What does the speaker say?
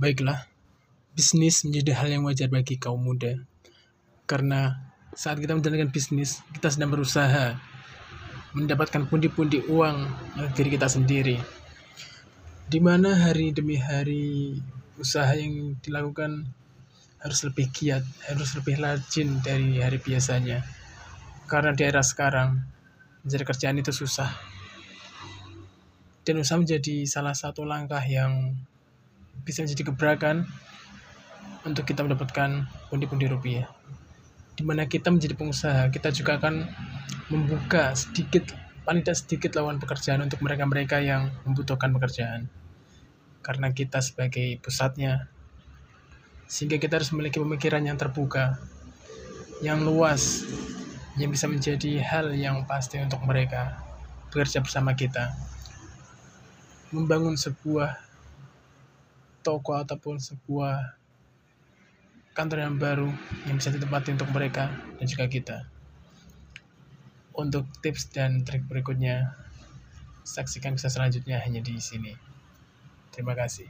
Baiklah, bisnis menjadi hal yang wajar bagi kaum muda. Karena saat kita menjalankan bisnis, kita sedang berusaha mendapatkan pundi-pundi uang untuk diri kita sendiri. Di mana hari demi hari usaha yang dilakukan harus lebih giat, harus lebih rajin dari hari biasanya. Karena di era sekarang, mencari kerjaan itu susah. Dan usaha menjadi salah satu langkah yang bisa menjadi gebrakan untuk kita mendapatkan pundi-pundi rupiah. Di mana kita menjadi pengusaha, kita juga akan membuka sedikit, paling tidak sedikit lawan pekerjaan untuk mereka-mereka yang membutuhkan pekerjaan. Karena kita sebagai pusatnya, sehingga kita harus memiliki pemikiran yang terbuka, yang luas, yang bisa menjadi hal yang pasti untuk mereka bekerja bersama kita. Membangun sebuah toko ataupun sebuah kantor yang baru yang bisa ditempati untuk mereka dan juga kita. Untuk tips dan trik berikutnya, saksikan kisah selanjutnya hanya di sini. Terima kasih.